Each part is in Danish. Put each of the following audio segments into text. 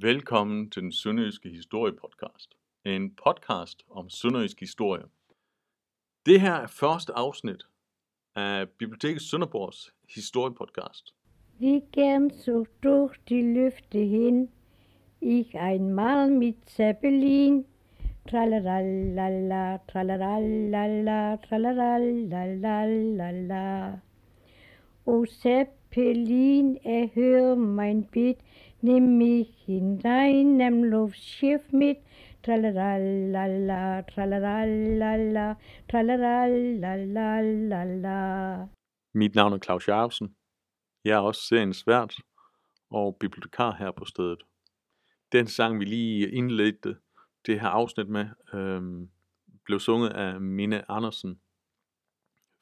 Velkommen til den Sønderjyske Historie Podcast. En podcast om sønderjysk historie. Det her er første afsnit af Biblioteket Sønderborgs historiepodcast. Wie gern so durch die Lüfte hin ich einmal mit Zeppelin Tralalala, tralalala, tralalala. O Zeppelin, erhör mein Bitt, nimm mich in deinem Luftschiff mit. Tralalala, tralalala, tralalala. Mit navn er Claus Jacobsen. Jeg er også seriens vært og bibliotekar her på stedet. Den sang, vi lige indledte det her afsnit med, øhm, blev sunget af Mine Andersen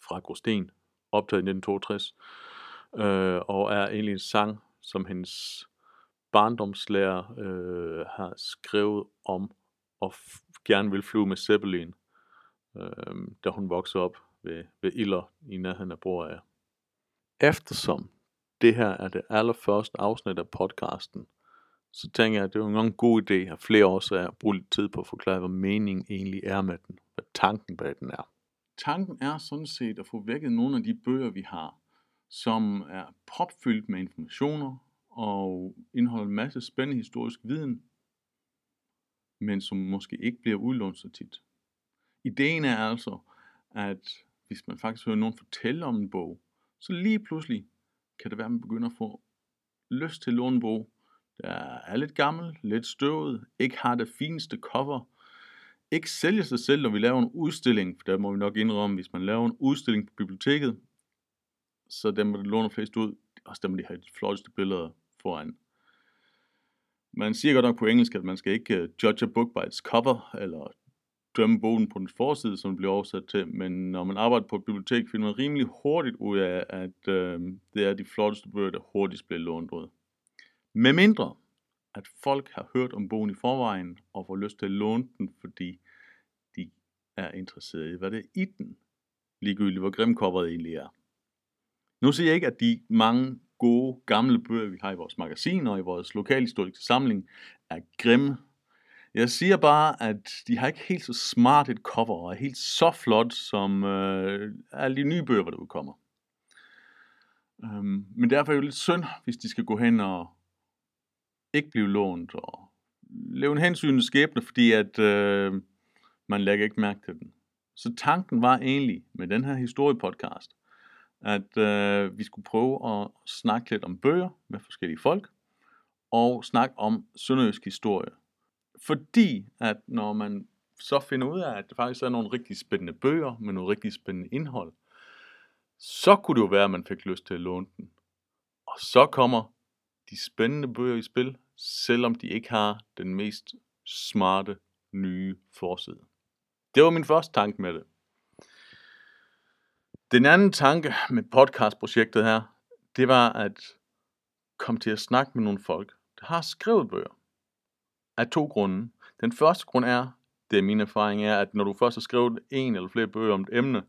fra Grosten, optaget i 1962, øh, og er egentlig en sang, som hendes barndomslærer øh, har skrevet om, og gerne vil flyve med Zeppelin, øh, da hun voksede op ved, ved Iller i nærheden af Broager. Eftersom det her er det allerførste afsnit af podcasten, så tænker jeg, at det er en god idé at flere årsager at bruge lidt tid på at forklare, hvad meningen egentlig er med den, hvad tanken bag den er. Tanken er sådan set at få vækket nogle af de bøger, vi har, som er propfyldt med informationer og indeholder en masse spændende historisk viden, men som måske ikke bliver udlånt så tit. Ideen er altså, at hvis man faktisk hører nogen fortælle om en bog, så lige pludselig kan det være, at man begynder at få lyst til at låne en bog, der er lidt gammel, lidt støvet, ikke har det fineste cover, ikke sælger sig selv, når vi laver en udstilling, for der må vi nok indrømme, hvis man laver en udstilling på biblioteket, så dem, der låner flest ud, også dem, der har de flotteste billeder foran. Man siger godt nok på engelsk, at man skal ikke øh, judge a book by its cover, eller dømme bogen på den forside, som det bliver oversat til, men når man arbejder på et bibliotek, finder man rimelig hurtigt ud af, at øh, det er de flotteste bøger, der hurtigst bliver lånt ud. Med mindre, at folk har hørt om bogen i forvejen, og får lyst til at låne den, fordi de er interesseret i, hvad det er i den. Ligegyldigt, hvor grim coveret egentlig er. Nu siger jeg ikke, at de mange gode, gamle bøger, vi har i vores magasin og i vores lokalhistoriske samling, er grimme. Jeg siger bare, at de har ikke helt så smart et cover, og er helt så flot, som øh, alle de nye bøger, der udkommer. Øhm, men derfor er det jo lidt synd, hvis de skal gå hen og ikke blive lånt, og leve en hensyn skæbne, fordi at øh, man lægger ikke mærke til den. Så tanken var egentlig med den her historiepodcast, at øh, vi skulle prøve at snakke lidt om bøger med forskellige folk, og snakke om sønderjysk historie. Fordi at når man så finder ud af, at det faktisk er nogle rigtig spændende bøger med noget rigtig spændende indhold, så kunne det jo være, at man fik lyst til at låne den. Og så kommer de spændende bøger i spil, selvom de ikke har den mest smarte nye forside. Det var min første tanke med det. Den anden tanke med podcastprojektet her, det var at komme til at snakke med nogle folk, der har skrevet bøger. Af to grunde. Den første grund er, det er min erfaring, er, at når du først har skrevet en eller flere bøger om et emne,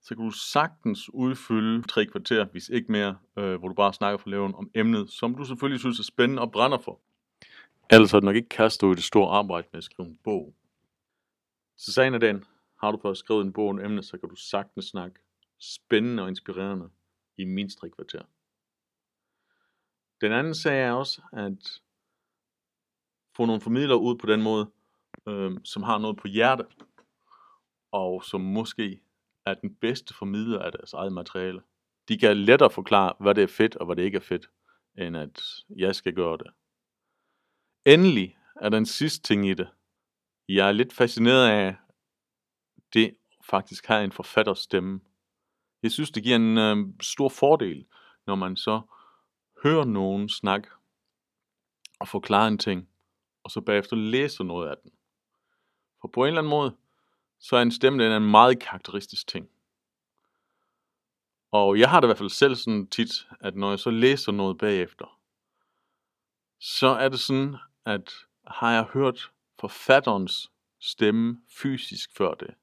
så kan du sagtens udfylde tre kvarter, hvis ikke mere, øh, hvor du bare snakker for leven om emnet, som du selvfølgelig synes er spændende og brænder for. Ellers har du nok ikke kastet ud det store arbejde med at skrive en bog. Så sagen er den, har du først skrevet en bog om emnet, så kan du sagtens snakke spændende og inspirerende i mindst tre kvarter. Den anden sag er også, at få nogle formidlere ud på den måde, øh, som har noget på hjerte, og som måske er den bedste formidler af deres eget materiale. De kan lettere forklare, hvad det er fedt og hvad det ikke er fedt, end at jeg skal gøre det. Endelig er der en sidste ting i det. Jeg er lidt fascineret af, det faktisk har en forfatterstemme. stemme. Jeg synes, det giver en øh, stor fordel, når man så hører nogen snakke og forklare en ting, og så bagefter læser noget af den. For på en eller anden måde, så er en stemme den er en meget karakteristisk ting. Og jeg har det i hvert fald selv sådan tit, at når jeg så læser noget bagefter, så er det sådan, at har jeg hørt forfatterens stemme fysisk før det,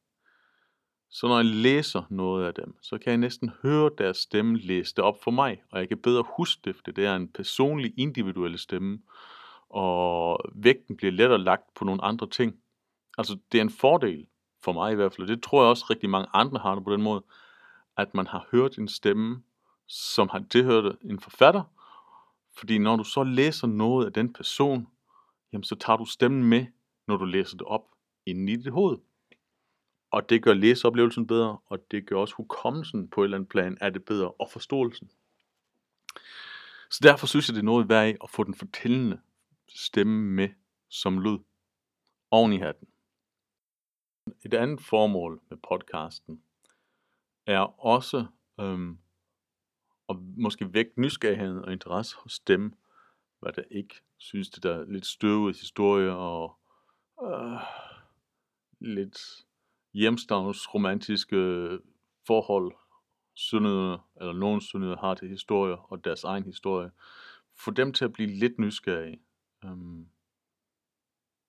så når jeg læser noget af dem, så kan jeg næsten høre deres stemme læse det op for mig, og jeg kan bedre huske det, for det er en personlig, individuel stemme. og vægten bliver lettere lagt på nogle andre ting. Altså, det er en fordel for mig i hvert fald, og det tror jeg også rigtig mange andre har det på den måde, at man har hørt en stemme, som har tilhørt en forfatter, fordi når du så læser noget af den person, jamen så tager du stemmen med, når du læser det op inde i dit hoved. Og det gør læseoplevelsen bedre, og det gør også hukommelsen på et eller andet plan er det bedre, og forståelsen. Så derfor synes jeg, det er noget værd at få den fortællende stemme med som lyd oven i hatten. Et andet formål med podcasten er også øhm, at måske vække nysgerrigheden og interesse hos dem, hvad der ikke synes, det der lidt støvet historie og øh, lidt hjemstavnsromantiske forhold, sønnede, eller nogen sønnede har til historier og deres egen historie. Få dem til at blive lidt nysgerrige. Øhm,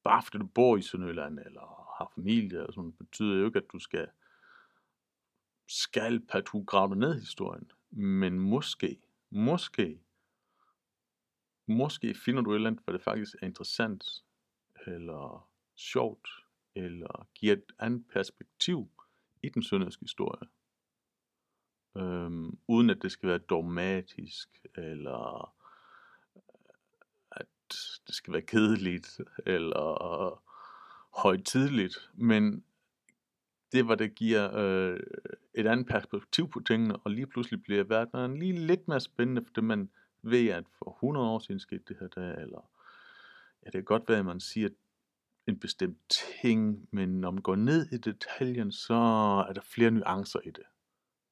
bare fordi du bor i Sønderjylland, eller har familie, eller sådan, betyder jo ikke, at du skal skal du grave dig ned i historien. Men måske, måske, måske finder du et eller andet, hvor det faktisk er interessant, eller sjovt, eller giver et andet perspektiv i den sønderske historie. Øhm, uden at det skal være dogmatisk, eller øh, at det skal være kedeligt, eller højtidligt, men det var det giver øh, et andet perspektiv på tingene, og lige pludselig bliver verden lige lidt mere spændende, fordi man ved, at for 100 år siden skete det her der, eller ja, det kan godt være, at man siger en bestemt ting, men når man går ned i detaljen, så er der flere nuancer i det.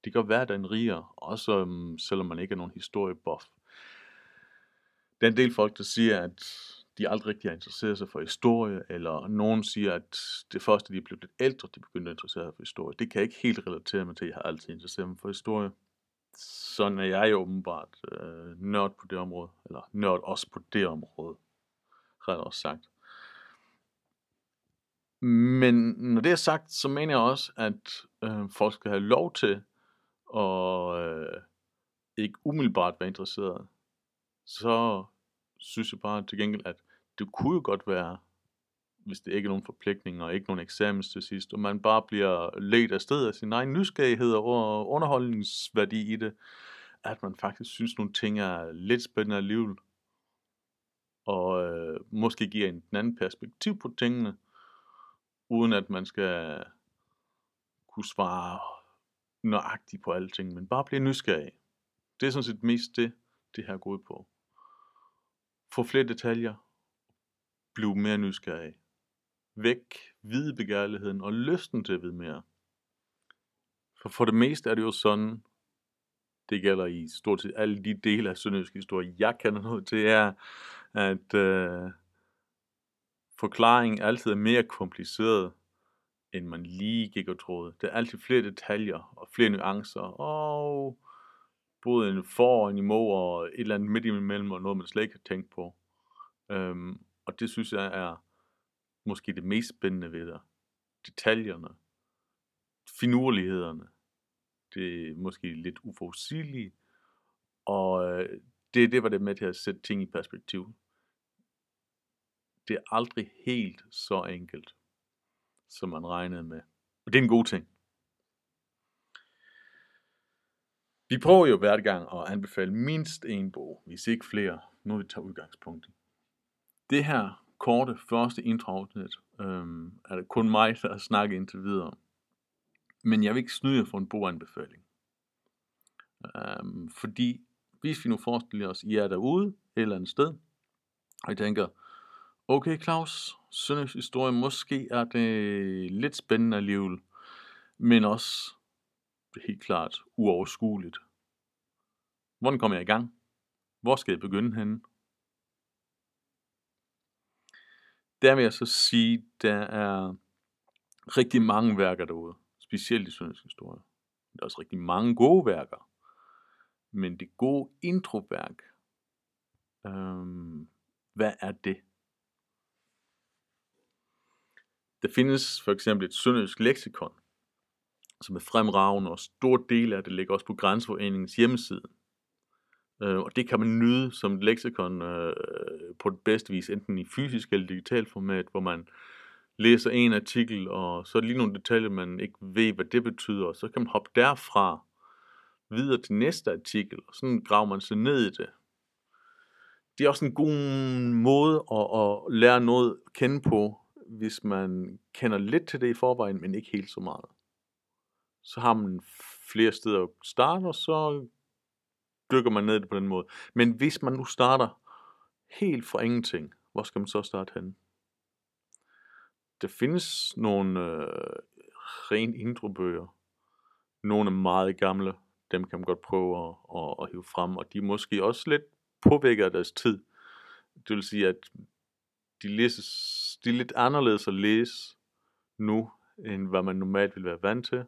Det gør hverdagen rigere, også um, selvom man ikke er nogen historiebuff. Der er en del folk, der siger, at de aldrig rigtig har interesseret sig for historie, eller nogen siger, at det første, de er blevet lidt ældre, de begyndte at interessere sig for historie. Det kan jeg ikke helt relatere mig til, jeg har altid interesseret mig for historie. Sådan er jeg jo åbenbart øh, nørd på det område, eller nørd også på det område, ret også sagt. Men når det er sagt, så mener jeg også, at øh, folk skal have lov til at øh, ikke umiddelbart være interesseret. Så synes jeg bare til gengæld, at det kunne jo godt være, hvis det ikke er nogen forpligtninger og ikke nogen eksamens til sidst, og man bare bliver ledt af sted af sin egen nysgerrighed og underholdningsværdi i det, at man faktisk synes, nogle ting er lidt spændende alligevel, og øh, måske giver en anden perspektiv på tingene, uden at man skal kunne svare nøjagtigt på alting, men bare blive nysgerrig. Det er sådan set mest det, det her går ud på. Få flere detaljer, blive mere nysgerrig. Væk videbegærligheden og lysten til at vide mere. For for det meste er det jo sådan, det gælder i stort set alle de dele af sønderjysk historie, jeg kender noget til, er, at øh, forklaringen altid er mere kompliceret, end man lige gik og troede. Der er altid flere detaljer og flere nuancer, og både en for og en imod, og et eller andet midt imellem, og noget man slet ikke har tænkt på. Øhm, og det synes jeg er måske det mest spændende ved det. Detaljerne, finurlighederne, det er måske lidt uforudsigelige, og øh, det det, var det med til at sætte ting i perspektiv. Det er aldrig helt så enkelt, som man regnede med. Og det er en god ting. Vi prøver jo hver gang at anbefale mindst en bog, hvis ikke flere, når vi tager udgangspunkt i. Det her korte første introafsnit øhm, er det kun mig, der har snakket indtil videre. Men jeg vil ikke snyde for en boganbefaling. Øhm, fordi hvis vi nu forestiller os, I er derude et eller andet sted, og I tænker, okay Claus, Sønderjysk historie, måske er det lidt spændende alligevel, men også helt klart uoverskueligt. Hvordan kommer jeg i gang? Hvor skal jeg begynde henne? der vil jeg så sige, der er rigtig mange værker derude, specielt i sønderjysk historie. Der er også rigtig mange gode værker. Men det gode introværk, øhm, hvad er det? Der findes for eksempel et sønderjysk leksikon, som er fremragende, og stor del af det ligger også på Grænseforeningens hjemmeside. Øh, og det kan man nyde som et leksikon øh, på det bedste vis, enten i fysisk eller digitalt format, hvor man læser en artikel, og så er lige nogle detaljer, man ikke ved, hvad det betyder, og så kan man hoppe derfra videre til næste artikel, og sådan graver man sig ned i det. Det er også en god måde at, at lære noget at kende på, hvis man kender lidt til det i forvejen, men ikke helt så meget. Så har man flere steder at starte, og så dykker man ned i det på den måde. Men hvis man nu starter helt fra ingenting, hvor skal man så starte hen? Der findes nogle øh, ren introbøger. Nogle er meget gamle. Dem kan man godt prøve at, at, at hive frem. Og de er måske også lidt påvirket af deres tid. Det vil sige, at de, læses, de er lidt anderledes at læse nu, end hvad man normalt vil være vant til.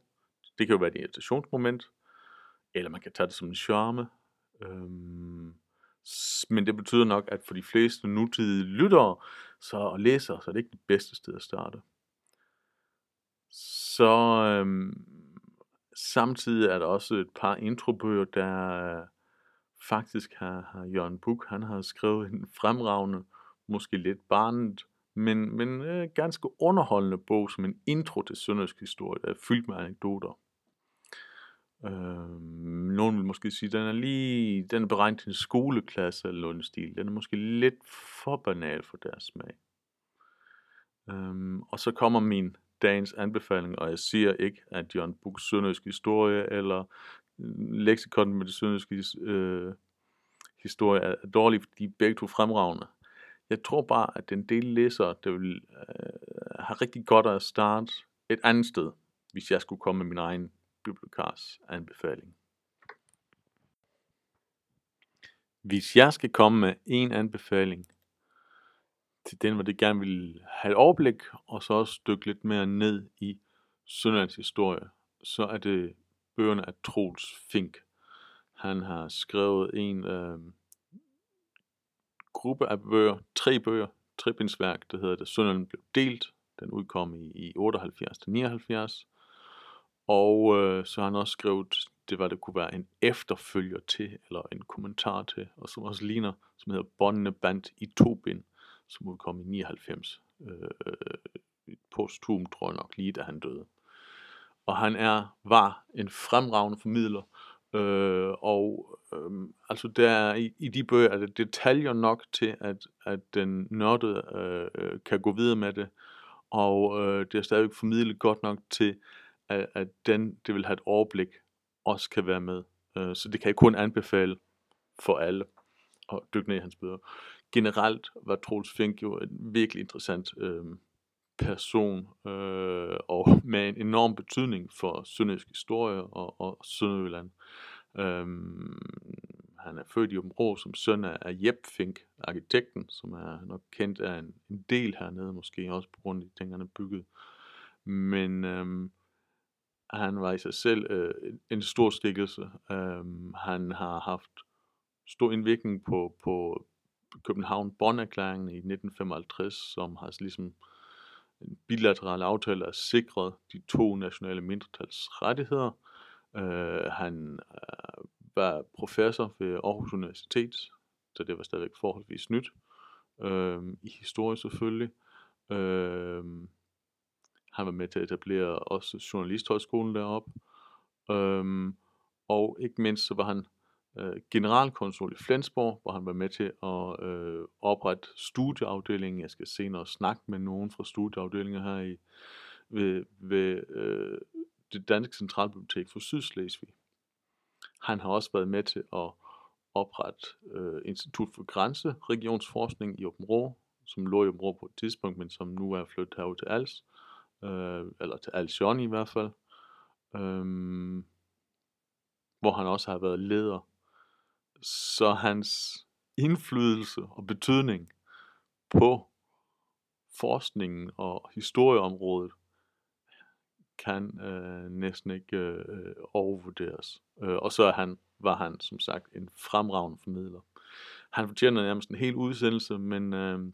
Det kan jo være et irritationsmoment, eller man kan tage det som en charme. Øhm, men det betyder nok, at for de fleste nutidige lyttere så og læsere, så er det ikke det bedste sted at starte. Så øhm, samtidig er der også et par introbøger, der øh, faktisk har, har Jørgen Buk, han har skrevet en fremragende, måske lidt barnet, men, men øh, ganske underholdende bog som en intro til sønderjysk historie, der er fyldt med anekdoter. Øh, nogen vil måske sige, at den er lige, den er beregnet til en skoleklasse eller noget stil. Den er måske lidt for banal for deres smag. Øh, og så kommer min dagens anbefaling, og jeg siger ikke, at John Books sønderjysk historie eller øh, leksikon med det sønderjyske øh, historie er dårlig, fordi de er begge to fremragende. Jeg tror bare, at den del læser, der vil øh, have rigtig godt at starte et andet sted, hvis jeg skulle komme med min egen bibliotekars anbefaling. Hvis jeg skal komme med en anbefaling til den, hvor det gerne vil have et overblik, og så også dykke lidt mere ned i Sønderlands historie, så er det bøgerne af Troels Fink. Han har skrevet en øh, gruppe af bøger, tre bøger, trebindsværk, der hedder Det Sønderland blev delt. Den udkom i, i 78-79. Og øh, så har han også skrevet, det var det kunne være en efterfølger til, eller en kommentar til, og som også ligner, som hedder Båndene bandt i to bind, som udkom i 99. Øh, posthum, tror jeg nok, lige da han døde. Og han er, var en fremragende formidler, øh, og øh, altså der i, i de bøger er der detaljer nok til, at, at den nørdede øh, øh, kan gå videre med det, og øh, det er stadigvæk formidlet godt nok til, at, at den, det vil have et overblik, også kan være med. Øh, så det kan jeg kun anbefale for alle at dykke ned i hans bøger. Generelt var Troels Fink jo en virkelig interessant øh, person, øh, og med en enorm betydning for sønderjysk historie og, og Sønderjylland. Øhm, han er født i Åbenrå som søn af, Jep Fink, arkitekten, som er nok kendt af en, en del hernede, måske også på grund af de ting, han har bygget. Men øhm, han var i sig selv øh, en stor skikkelse. Øhm, han har haft stor indvirkning på, på København Bonn-erklæringen i 1955, som har ligesom en bilateral aftale at sikret de to nationale mindretals rettigheder. Øh, han øh, var professor ved Aarhus Universitet, så det var stadigvæk forholdsvis nyt. Øh, I historie selvfølgelig. Øh, han var med til at etablere også journalisthøjskolen deroppe. Øh, og ikke mindst så var han øh, generalkonsul i Flensborg, hvor han var med til at øh, oprette studieafdelingen. Jeg skal senere snakke med nogen fra studieafdelingen her i, ved, ved øh, det Danske Centralbibliotek for Sydslesvig. Han har også været med til at oprette øh, Institut for Grænseregionsforskning i Åben Rå, som lå i Åben Rå på et tidspunkt, men som nu er flyttet herud til Als øh, eller til Alcion i hvert fald, øh, hvor han også har været leder. Så hans indflydelse og betydning på forskningen og historieområdet kan øh, næsten ikke øh, overvurderes. Øh, og så er han, var han som sagt en fremragende formidler. Han fortjener nærmest en hel udsendelse, men øh,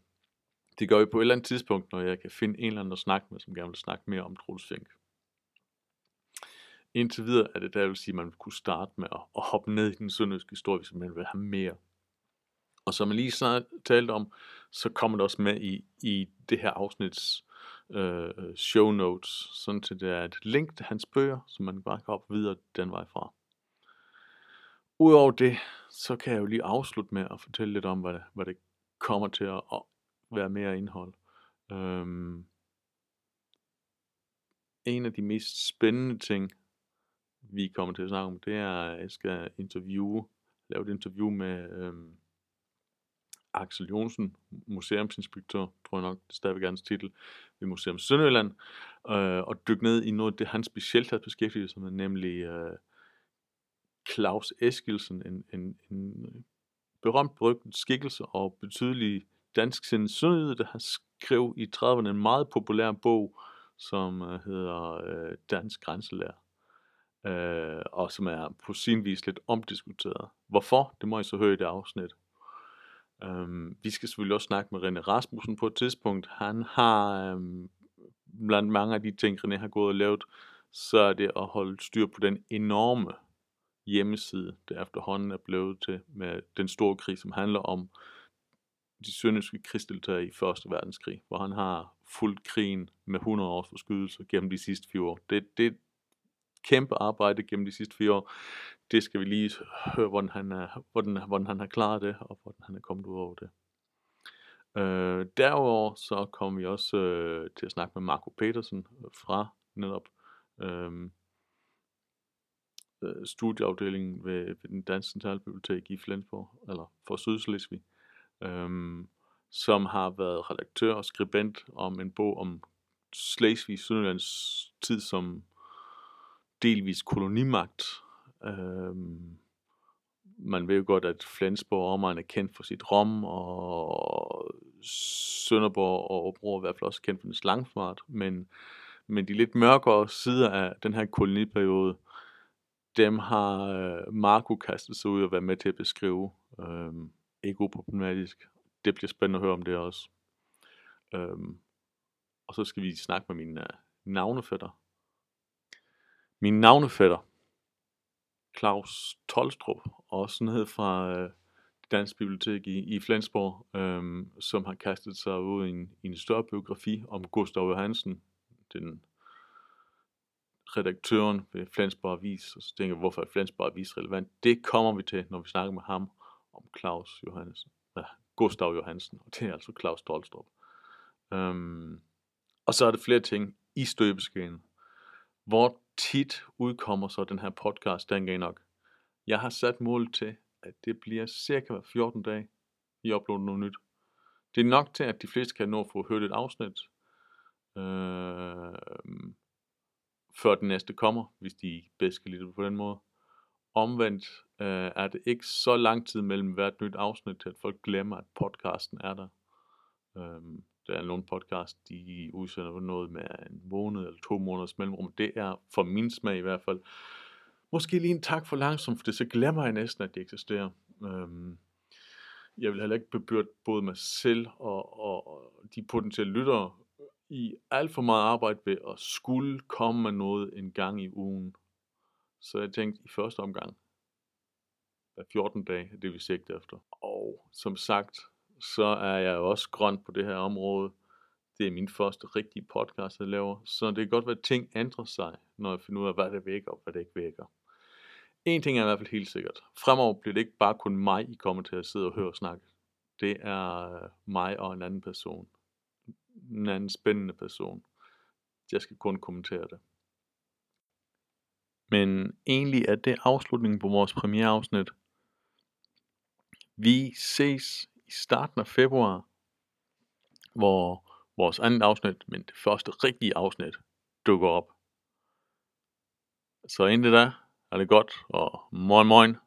det gør vi på et eller andet tidspunkt, når jeg kan finde en eller anden at snakke med, som gerne vil snakke mere om Troels Fink. indtil videre er det der, jeg vil sige, at man kunne starte med at, at hoppe ned i den sønderjyske historie, hvis man vil have mere. Og som jeg lige snart talte om, så kommer det også med i, i det her afsnits øh, show notes, sådan til det er et link til hans bøger, som man bare kan op videre den vej fra. Udover det, så kan jeg jo lige afslutte med at fortælle lidt om, hvad det, hvad det kommer til at være mere indhold. Øhm, en af de mest spændende ting, vi kommer til at snakke om, det er, at jeg skal interviewe, lave et interview med øhm, Axel Jonsen, museumsinspektør, tror jeg nok, det er stadigvæk hans titel, ved Museum Sønderjylland, øh, og dykke ned i noget, det han specielt har beskæftiget sig med, nemlig øh, Claus Eskilsen, en, en, en berømt berygtet skikkelse og betydelig dansk sindssyge, der har skrev i 30'erne en meget populær bog, som øh, hedder øh, Dansk Grænselærer, øh, og som er på sin vis lidt omdiskuteret. Hvorfor? Det må I så høre i det afsnit. Um, vi skal selvfølgelig også snakke med René Rasmussen på et tidspunkt. Han har um, blandt mange af de ting, René har gået og lavet, så er det at holde styr på den enorme hjemmeside, der efterhånden er blevet til med den store krig, som handler om de sønderjyske krigsdeltagere i Første Verdenskrig, hvor han har fuldt krigen med 100 års forskydelse gennem de sidste fire år. Det, det kæmpe arbejde gennem de sidste fire år. Det skal vi lige høre, hvordan han, er, hvordan, hvordan han har klaret det, og hvordan han er kommet ud over det. Øh, derudover så kommer vi også øh, til at snakke med Marco Petersen øh, fra netop øh, øh, studieafdelingen ved, ved den Danske Centralbibliotek i Flensborg, eller for Sydslesvig, øh, som har været redaktør og skribent om en bog om Slesvig Sydlands tid som delvis kolonimagt. Øhm, man ved jo godt, at Flensborg omegn er kendt for sit rom, og Sønderborg og Åbro er i hvert fald også kendt for dens langfart, men, men de lidt mørkere sider af den her koloniperiode, dem har øh, Marco kastet sig ud og været med til at beskrive. Øhm, ikke uproblematisk. Det bliver spændende at høre om det også. Øhm, og så skal vi snakke med min øh, navnefætter. Min navnefætter, Claus Tolstrup, også nede fra øh, Dansk Bibliotek i, i Flensborg, øhm, som har kastet sig ud i en, i en større biografi om Gustav Johansen, den redaktøren ved Flensborg Avis, og så tænker jeg, hvorfor er Flensborg Avis relevant? Det kommer vi til, når vi snakker med ham om Claus Johansen. Ja, Gustav Johansen, og det er altså Claus Tolstrup. Øhm, og så er det flere ting i støbeskeen. Hvor tit udkommer så den her podcast den nok? Jeg har sat mål til, at det bliver cirka 14 dage, I uploader noget nyt. Det er nok til, at de fleste kan nå at få hørt et afsnit. Øh, før den næste kommer, hvis de bedst kan lide det på den måde. Omvendt øh, er det ikke så lang tid mellem hvert nyt afsnit, til at folk glemmer, at podcasten er der. Øh, der er nogle podcast, de udsender noget med en måned eller to måneders mellemrum. Det er for min smag i hvert fald. Måske lige en tak for langsomt, for det så glemmer jeg næsten, at det eksisterer. Øhm, jeg vil heller ikke bebyrde både mig selv og, og, og de potentielle lyttere i alt for meget arbejde ved at skulle komme med noget en gang i ugen. Så jeg tænkte i første omgang, hver 14 dage, det vi sigter efter. Og som sagt, så er jeg jo også grøn på det her område. Det er min første rigtige podcast, jeg laver. Så det kan godt være, at ting ændrer sig, når jeg finder ud af, hvad det vækker og hvad det ikke vækker. En ting er i hvert fald helt sikkert. Fremover bliver det ikke bare kun mig, I kommer til at sidde og høre og snakke. Det er øh, mig og en anden person en anden spændende person. Jeg skal kun kommentere det. Men egentlig er det afslutningen på vores premiereafsnit. Vi ses i starten af februar, hvor vores andet afsnit, men det første rigtige afsnit, dukker op. Så indtil da er det godt, og moin moin.